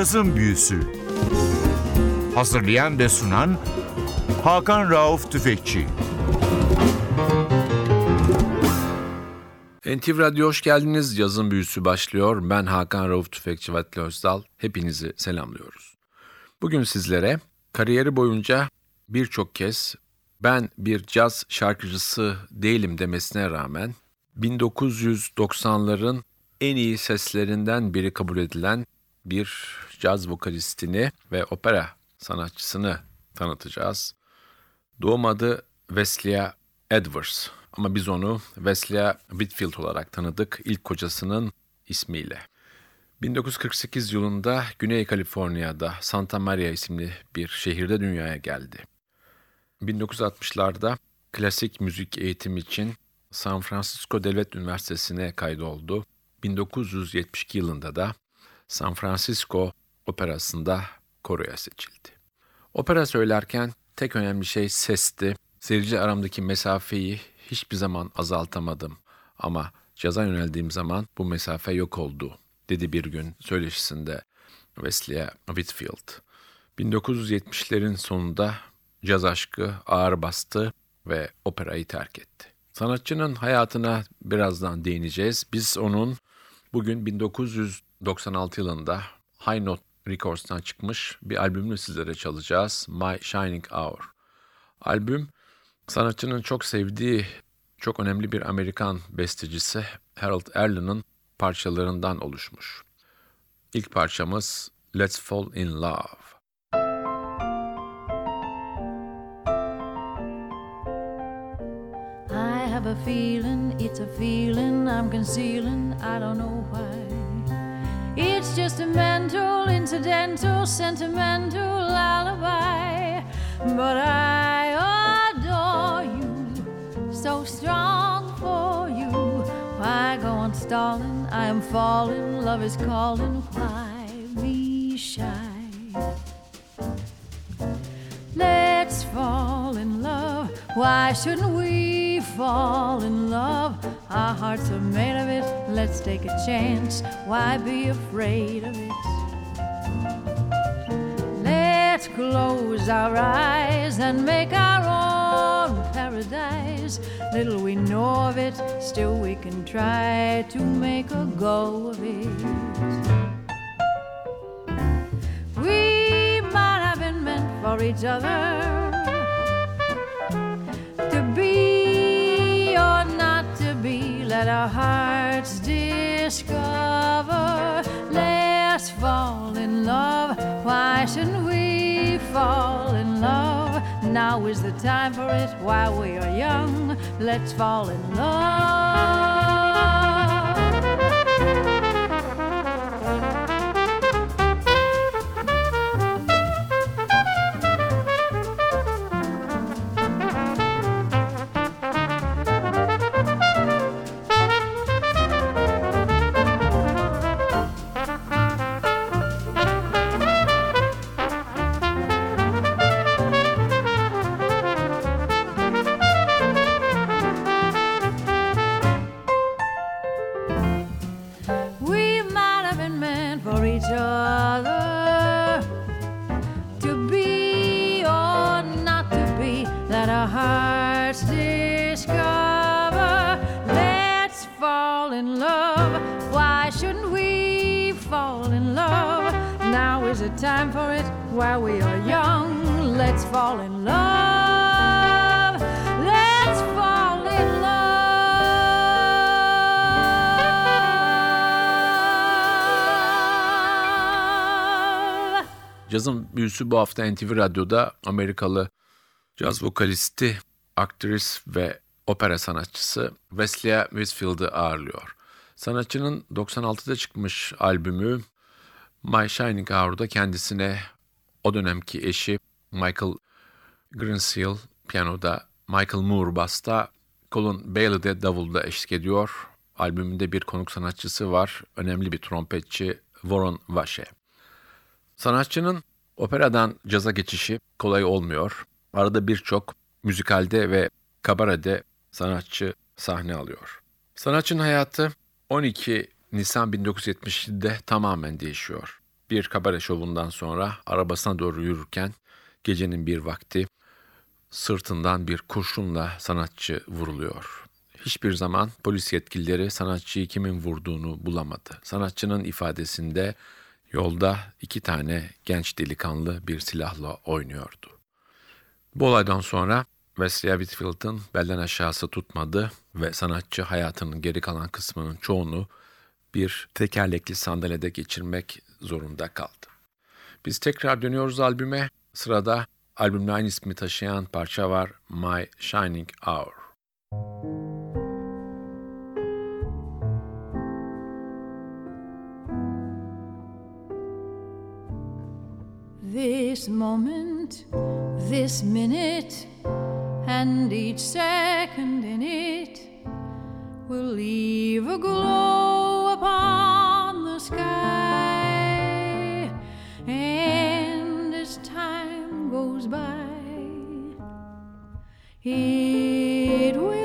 Cazın Büyüsü Hazırlayan ve sunan Hakan Rauf Tüfekçi NTV Radyo hoş geldiniz. Yazın büyüsü başlıyor. Ben Hakan Rauf Tüfekçi Vatli Özdal. Hepinizi selamlıyoruz. Bugün sizlere kariyeri boyunca birçok kez ben bir caz şarkıcısı değilim demesine rağmen 1990'ların en iyi seslerinden biri kabul edilen bir caz vokalistini ve opera sanatçısını tanıtacağız. Doğum adı Wesley Edwards ama biz onu Wesley Whitfield olarak tanıdık ilk kocasının ismiyle. 1948 yılında Güney Kaliforniya'da Santa Maria isimli bir şehirde dünyaya geldi. 1960'larda klasik müzik eğitimi için San Francisco Devlet Üniversitesi'ne kaydoldu. 1972 yılında da San Francisco Operası'nda koroya seçildi. Opera söylerken tek önemli şey sesti. Seyirci aramdaki mesafeyi hiçbir zaman azaltamadım ama caza yöneldiğim zaman bu mesafe yok oldu dedi bir gün söyleşisinde Wesley Whitfield. 1970'lerin sonunda caz aşkı ağır bastı ve operayı terk etti. Sanatçının hayatına birazdan değineceğiz. Biz onun bugün 1996 yılında High Note Records'tan çıkmış bir albümünü sizlere çalacağız. My Shining Hour. Albüm sanatçının çok sevdiği çok önemli bir Amerikan bestecisi Harold Arlen'ın parçalarından oluşmuş. İlk parçamız Let's Fall in Love. Have a feeling, it's a feeling I'm concealing, I don't know why. It's just a mental, incidental, sentimental lullaby. But I adore you, so strong for you. Why go on stalling? I am falling, love is calling. Why be shy? Let's fall in love. Why shouldn't we fall in love? Our hearts are made of it. Let's take a chance. Why be afraid of it? Close our eyes and make our own paradise. Little we know of it, still we can try to make a go of it. We might have been meant for each other to be or not to be. Let our hearts discover. Let's fall in love. Why shouldn't we fall in love? Now is the time for it while we are young. Let's fall in love. Cazın büyüsü bu hafta NTV Radyo'da Amerikalı caz vokalisti, aktris ve opera sanatçısı Wesley Whitfield'ı ağırlıyor. Sanatçının 96'da çıkmış albümü My Shining Hour'da kendisine o dönemki eşi Michael Grinseal piyanoda, Michael Moore basta, Colin Bailey de davulda eşlik ediyor. Albümünde bir konuk sanatçısı var, önemli bir trompetçi Warren Vashe. Sanatçının operadan caza geçişi kolay olmuyor. Arada birçok müzikalde ve kabarede sanatçı sahne alıyor. Sanatçının hayatı 12 Nisan 1977'de tamamen değişiyor. bir kabare şovundan sonra arabasına doğru yürürken gecenin bir vakti sırtından bir kurşunla sanatçı vuruluyor. Hiçbir zaman polis yetkilileri sanatçıyı kimin vurduğunu bulamadı. Sanatçının ifadesinde yolda iki tane genç delikanlı bir silahla oynuyordu. Bu olaydan sonra Wesley Whitfield'ın belden aşağısı tutmadı ve sanatçı hayatının geri kalan kısmının çoğunu bir tekerlekli sandalyede geçirmek zorunda kaldı. Biz tekrar dönüyoruz albüme. Sırada albümle aynı ismi taşıyan parça var My Shining Hour. This moment, this minute, and each second in it will leave a glow upon the sky. And as time goes by, it will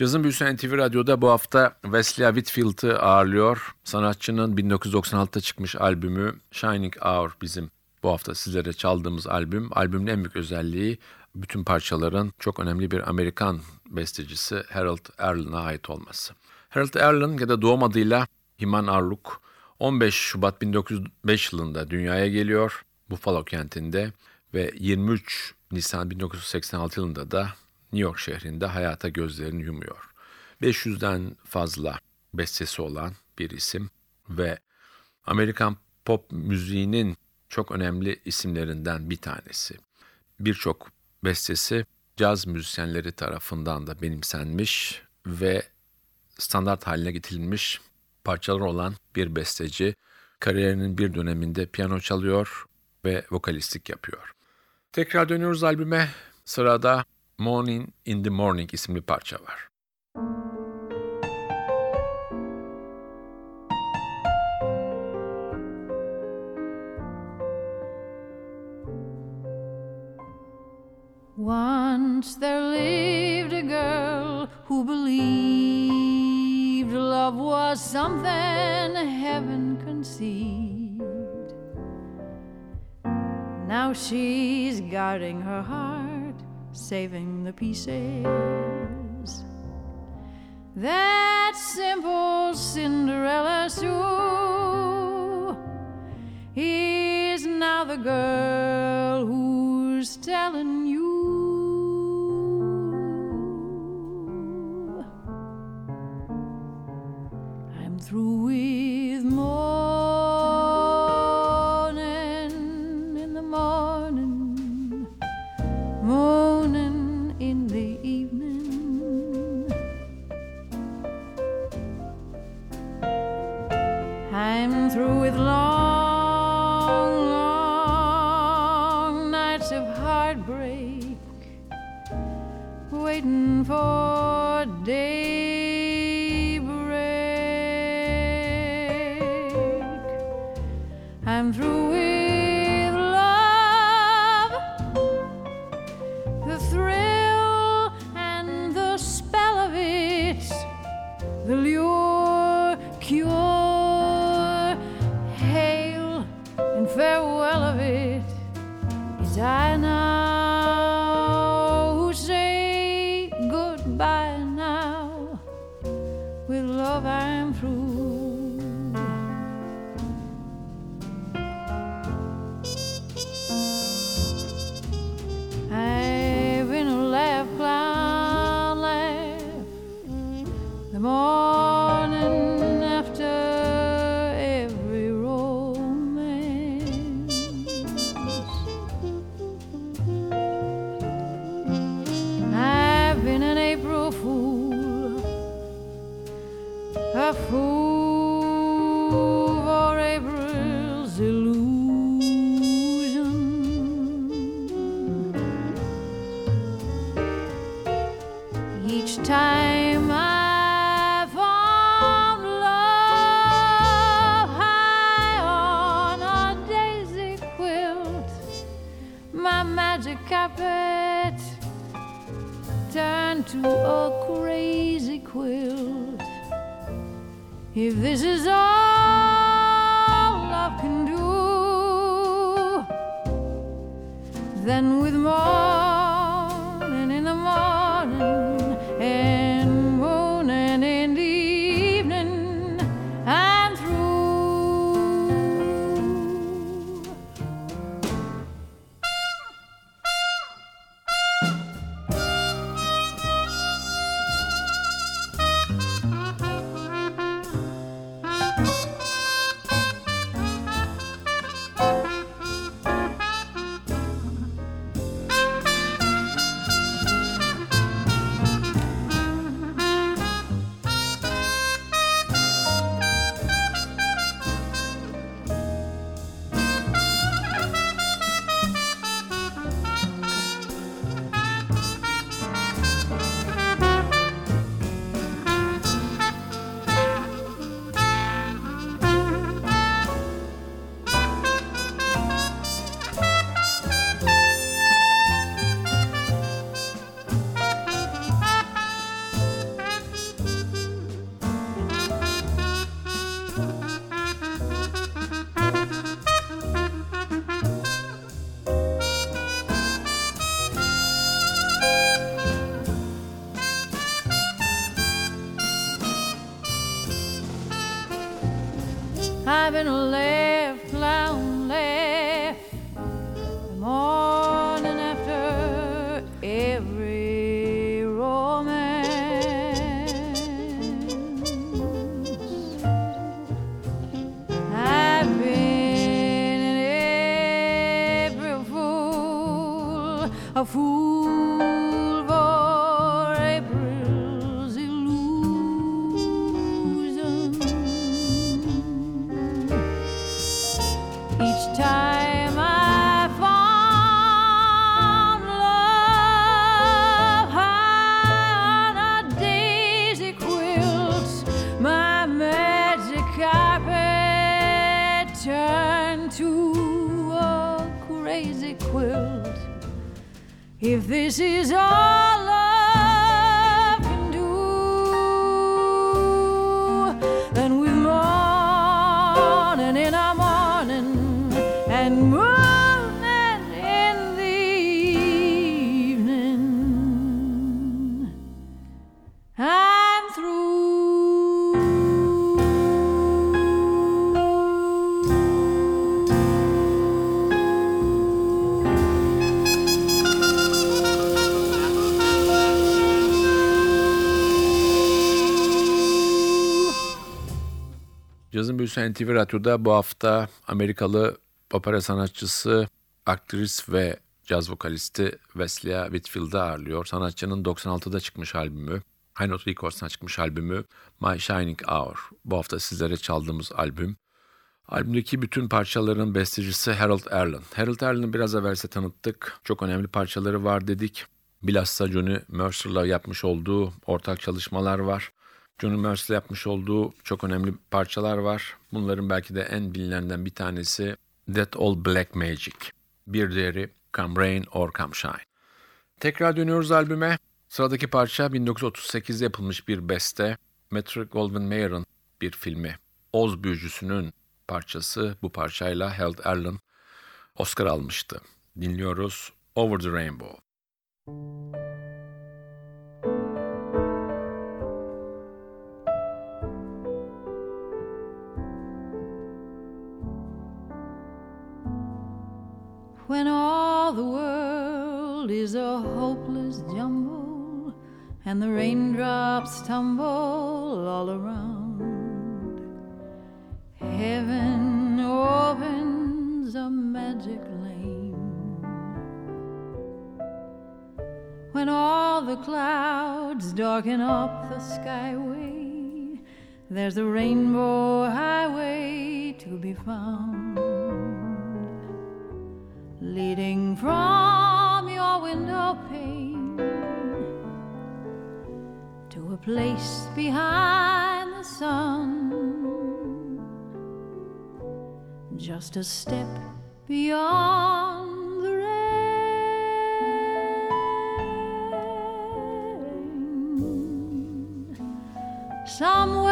Cazın Büyüsü NTV Radyo'da bu hafta Wesley Whitfield'ı ağırlıyor. Sanatçının 1996'da çıkmış albümü Shining Hour bizim bu hafta sizlere çaldığımız albüm. Albümün en büyük özelliği bütün parçaların çok önemli bir Amerikan bestecisi Harold Arlen'a ait olması. Harold Arlen ya da doğum adıyla Himan Arluk 15 Şubat 1905 yılında dünyaya geliyor Buffalo kentinde ve 23 Nisan 1986 yılında da New York şehrinde hayata gözlerini yumuyor. 500'den fazla bestesi olan bir isim ve Amerikan pop müziğinin çok önemli isimlerinden bir tanesi. Birçok bestesi caz müzisyenleri tarafından da benimsenmiş ve standart haline getirilmiş parçalar olan bir besteci. Kariyerinin bir döneminde piyano çalıyor ve vokalistlik yapıyor. Tekrar dönüyoruz albüme. Sırada Morning in the Morning isimli parça var. Once there lived a girl who believed love was something heaven conceived. Now she's guarding her heart, saving the pieces. That simple Cinderella Sue is now the girl who's telling you to a crazy quilt. If this is all love can do, then with morning If this is all Cazın Büyüsü NTV Radyo'da bu hafta Amerikalı opera sanatçısı, aktris ve caz vokalisti Wesley Whitfield'ı ağırlıyor. Sanatçının 96'da çıkmış albümü, High Note Records'tan çıkmış albümü My Shining Hour. Bu hafta sizlere çaldığımız albüm. Albümdeki bütün parçaların bestecisi Harold Arlen. Harold Arlen'ı biraz evvel size tanıttık. Çok önemli parçaları var dedik. Bilhassa Johnny Mercer'la yapmış olduğu ortak çalışmalar var. Johnny Mercer'la yapmış olduğu çok önemli parçalar var. Bunların belki de en bilinenden bir tanesi That All Black Magic. Bir diğeri Come Rain or Come Shine. Tekrar dönüyoruz albüme. Sıradaki parça 1938'de yapılmış bir beste. Metro Goldwyn Mayer'ın bir filmi. Oz Büyücüsü'nün parçası bu parçayla Harold Arlen Oscar almıştı. Dinliyoruz Over the Rainbow. When all the world is a hopeless jumble and the raindrops tumble all around, heaven opens a magic lane. When all the clouds darken up the skyway, there's a rainbow highway to be found leading from your window pane to a place behind the sun, just a step beyond the rain. Somewhere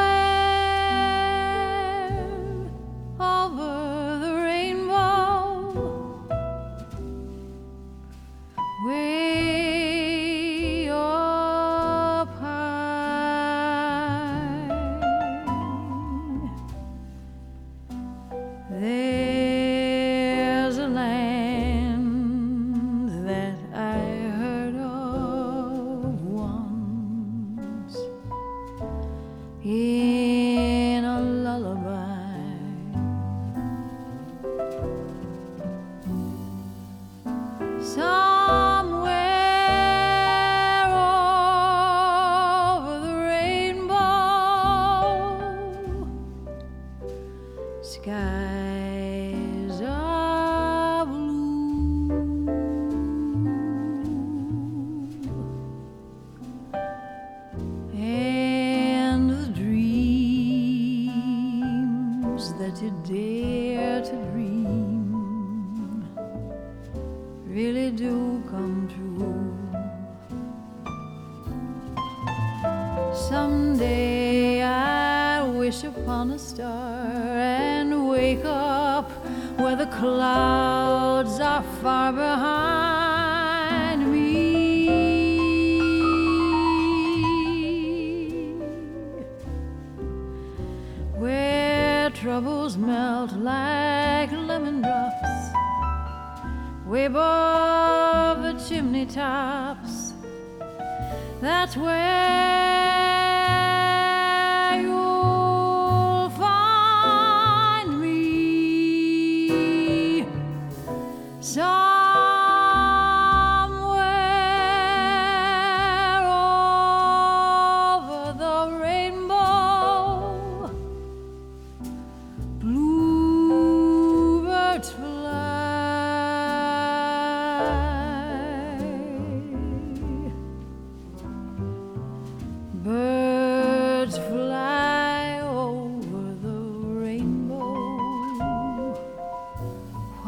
upon a star and wake up where the clouds are far behind me. Where troubles melt like lemon drops way above the chimney tops. That's where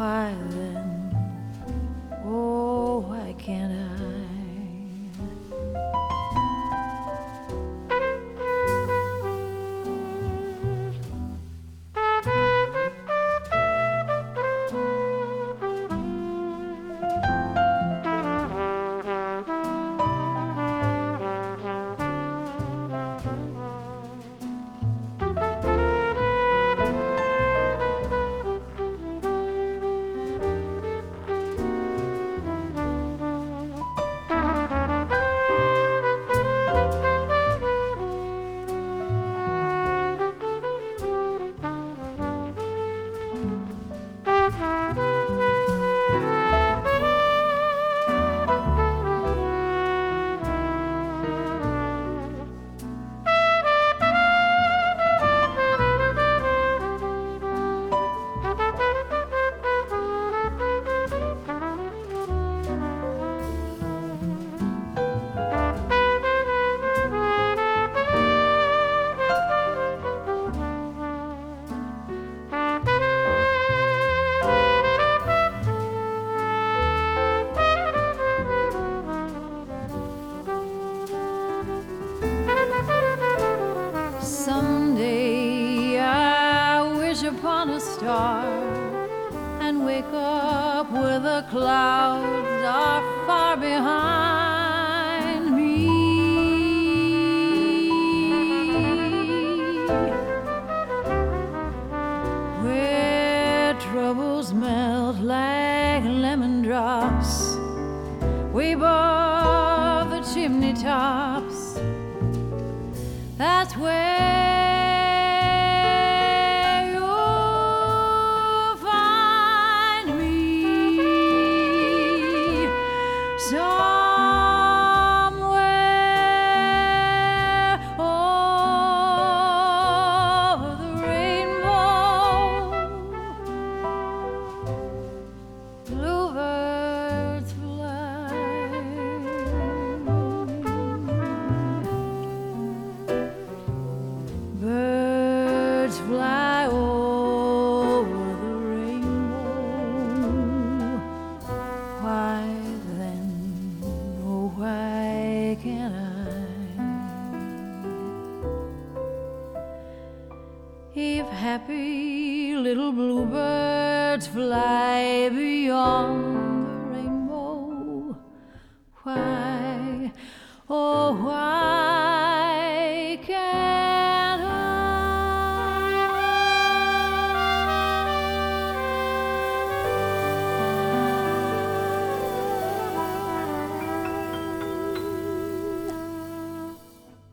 快乐。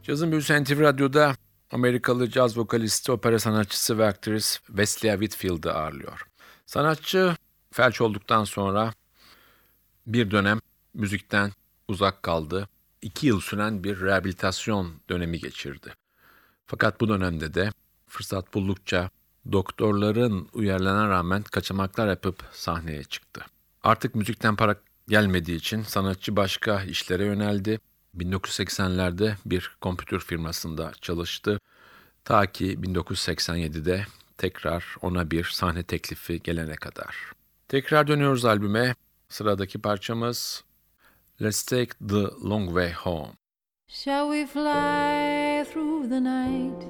Cazın büyüsü NTV Radyo'da Amerikalı caz vokalisti, opera sanatçısı ve aktris Wesley Whitfield'ı ağırlıyor. Sanatçı felç olduktan sonra bir dönem müzikten uzak kaldı. İki yıl süren bir rehabilitasyon dönemi geçirdi. Fakat bu dönemde de fırsat buldukça doktorların uyarılarına rağmen kaçamaklar yapıp sahneye çıktı. Artık müzikten para gelmediği için sanatçı başka işlere yöneldi. 1980'lerde bir kompütür firmasında çalıştı. Ta ki 1987'de tekrar ona bir sahne teklifi gelene kadar. Tekrar dönüyoruz albüme. Sıradaki parçamız Let's Take the Long Way Home. Shall we fly through the night?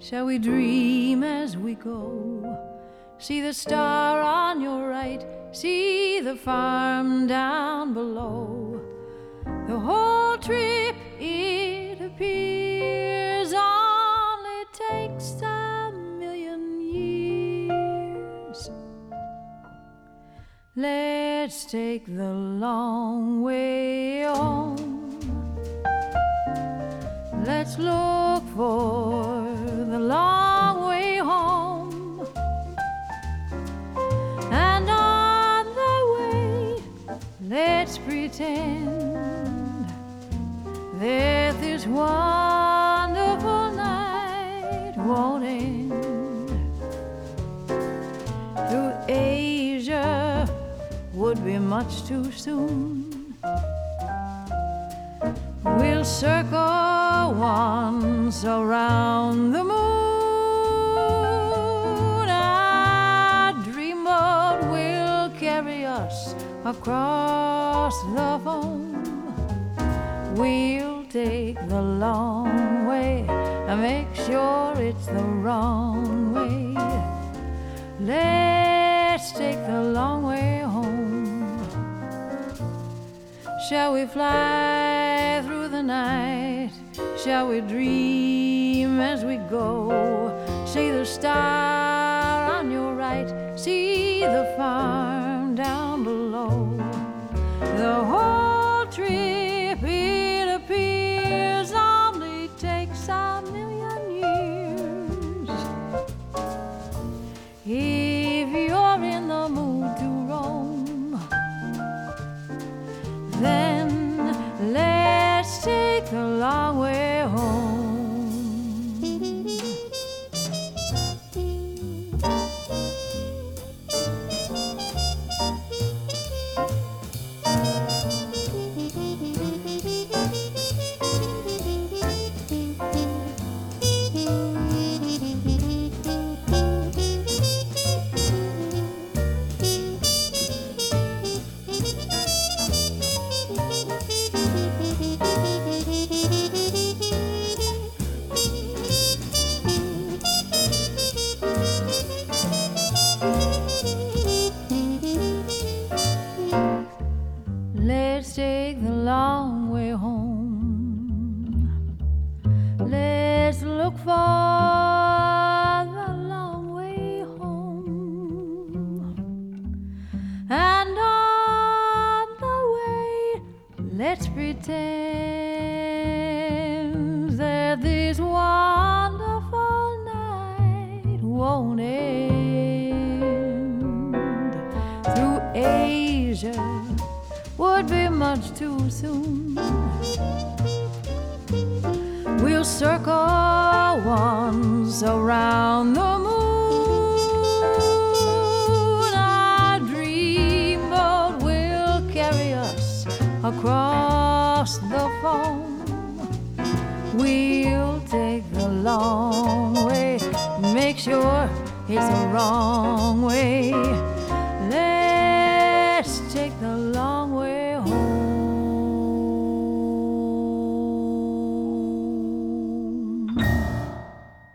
Shall we dream as we go? See the star on your right, see the farm down below. The whole trip, it appears, only takes a million years. Let's take the long way home. Let's look for the long way home. And on the way, let's pretend wonderful night won't. Through Asia would be much too soon. We'll circle once around the moon. A dreamboat will carry us across the foam. We'll the long way and make sure it's the wrong way. Let's take the long way home. Shall we fly through the night? Shall we dream as we go? See the star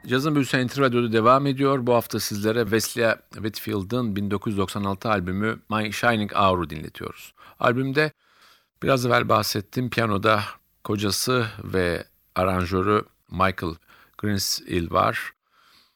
Cazın Büyüsü NTV Radyo'da devam ediyor. Bu hafta sizlere Wesley Whitfield'ın 1996 albümü My Shining Hour'u dinletiyoruz. Albümde biraz evvel bahsettiğim piyanoda kocası ve aranjörü Michael Grinsill var.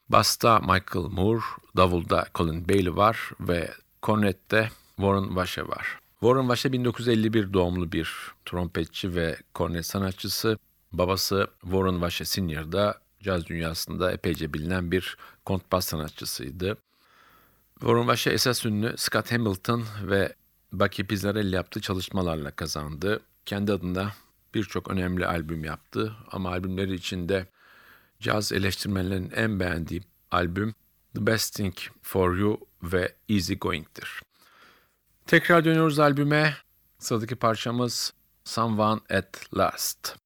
Basta Michael Moore, davulda Colin Bailey var ve kornette Warren Vashe var. Warren Vashe 1951 doğumlu bir trompetçi ve kornet sanatçısı. Babası Warren Vashe Senior da caz dünyasında epeyce bilinen bir kontrbas sanatçısıydı. Warren Vashe esas ünlü Scott Hamilton ve Bucky Pizzarelli yaptığı çalışmalarla kazandı. Kendi adına birçok önemli albüm yaptı ama albümleri içinde caz eleştirmenlerin en beğendiği albüm The Best Thing For You ve Easy Going'tir. Tekrar dönüyoruz albüme. Sıradaki parçamız Someone at Last.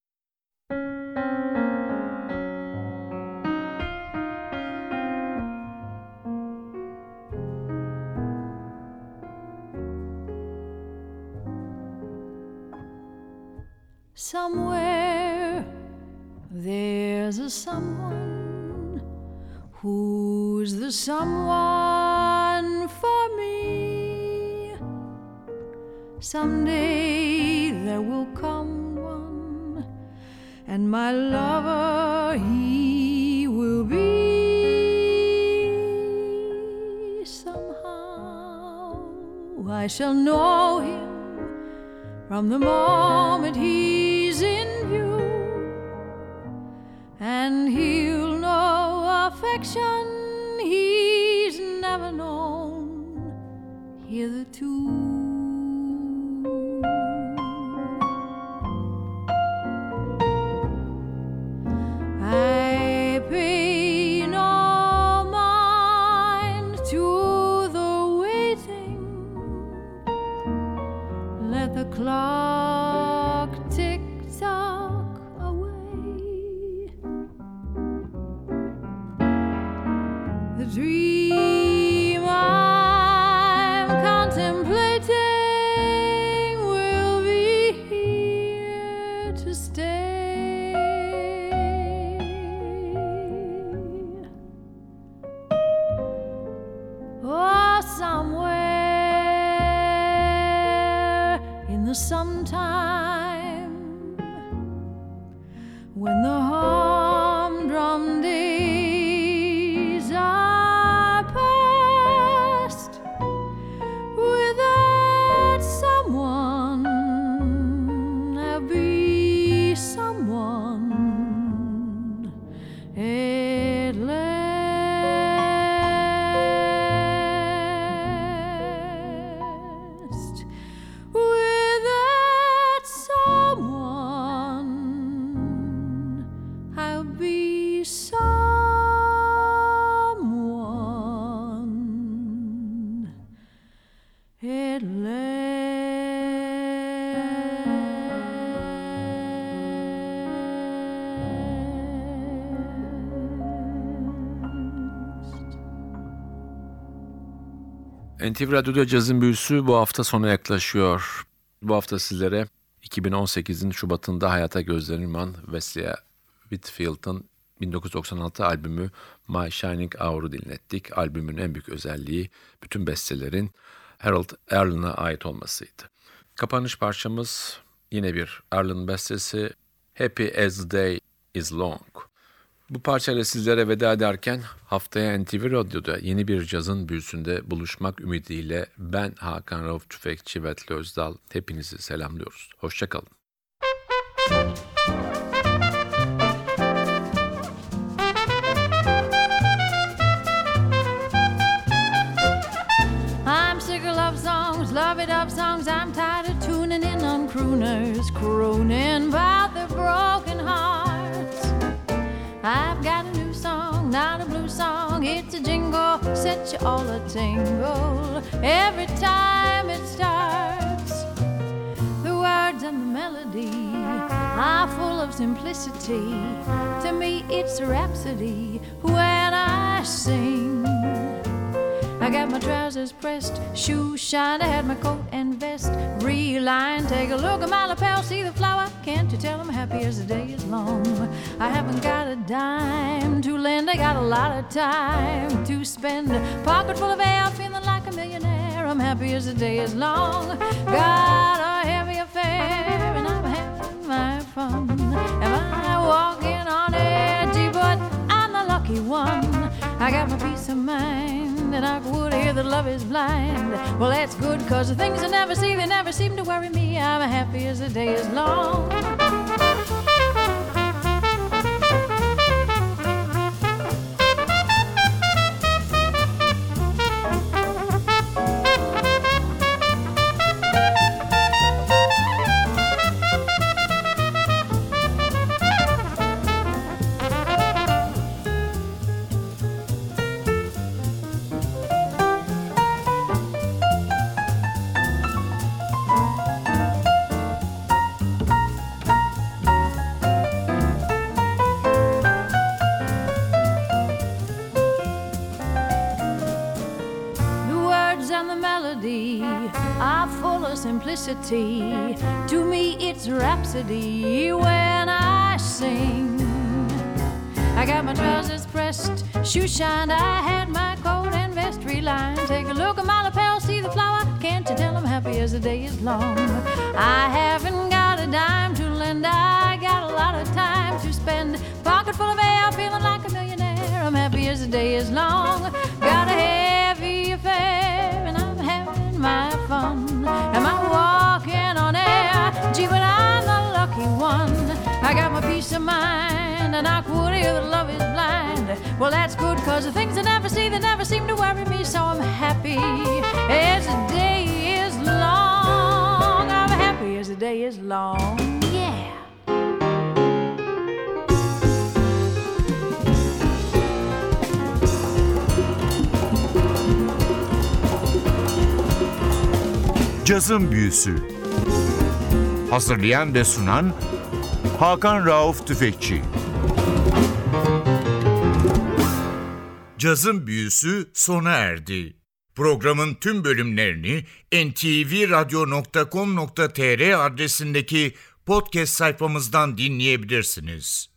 Somewhere there's a someone who's the someone for me. Someday there will come one, and my lover he will be. Somehow I shall know him from the moment he's and he'll know affection he's never known hitherto. I NTV Radyo'da cazın büyüsü bu hafta sona yaklaşıyor. Bu hafta sizlere 2018'in Şubat'ında hayata gözlerini yuman Wesley Whitfield'ın 1996 albümü My Shining Hour'u dinlettik. Albümün en büyük özelliği bütün bestelerin Harold Arlen'a ait olmasıydı. Kapanış parçamız yine bir Arlen bestesi Happy as Day is Long. Bu parçayla sizlere veda ederken haftaya NTV Radyo'da yeni bir cazın büyüsünde buluşmak ümidiyle ben Hakan Rauf Tüfekçi ve Özdal hepinizi selamlıyoruz. Hoşçakalın. I'm sick of love songs, love it up songs. I'm tired of tuning in on crooners, crooning a jingle, set you all a tingle every time it starts. The words and the melody are full of simplicity. To me, it's a rhapsody when I sing. I got my trousers pressed, shoes shined. I had my coat vest relined. Take a look at my lapel, see the flower. Can't you tell I'm happy as the day is long? I haven't got a dime to lend. I got a lot of time to spend. Pocket full of air, feeling like a millionaire. I'm happy as the day is long. Got a heavy affair, and I'm having my fun. Am I walking on edgy? But I'm the lucky one. I got my peace of mind, and I would hear that love is blind. Well, that's good, cause the things I never see, they never seem to worry me. I'm happy as the day is long. To me, it's rhapsody when I sing. I got my trousers pressed, shoes shined. I had my coat and vest relined. Take a look at my lapel, see the flower. Can't you tell I'm happy as the day is long? I haven't got a dime to lend. I got a lot of time to spend. Pocket full of air, feeling like a millionaire. I'm happy as the day is long. I got my peace of mind, and I hear that love is blind. Well, that's good, cause the things I never see, they never seem to worry me, so I'm happy as the day is long. I'm happy as the day is long. Cazın Büyüsü Hazırlayan ve sunan Hakan Rauf Tüfekçi Cazın Büyüsü sona erdi. Programın tüm bölümlerini ntvradio.com.tr adresindeki podcast sayfamızdan dinleyebilirsiniz.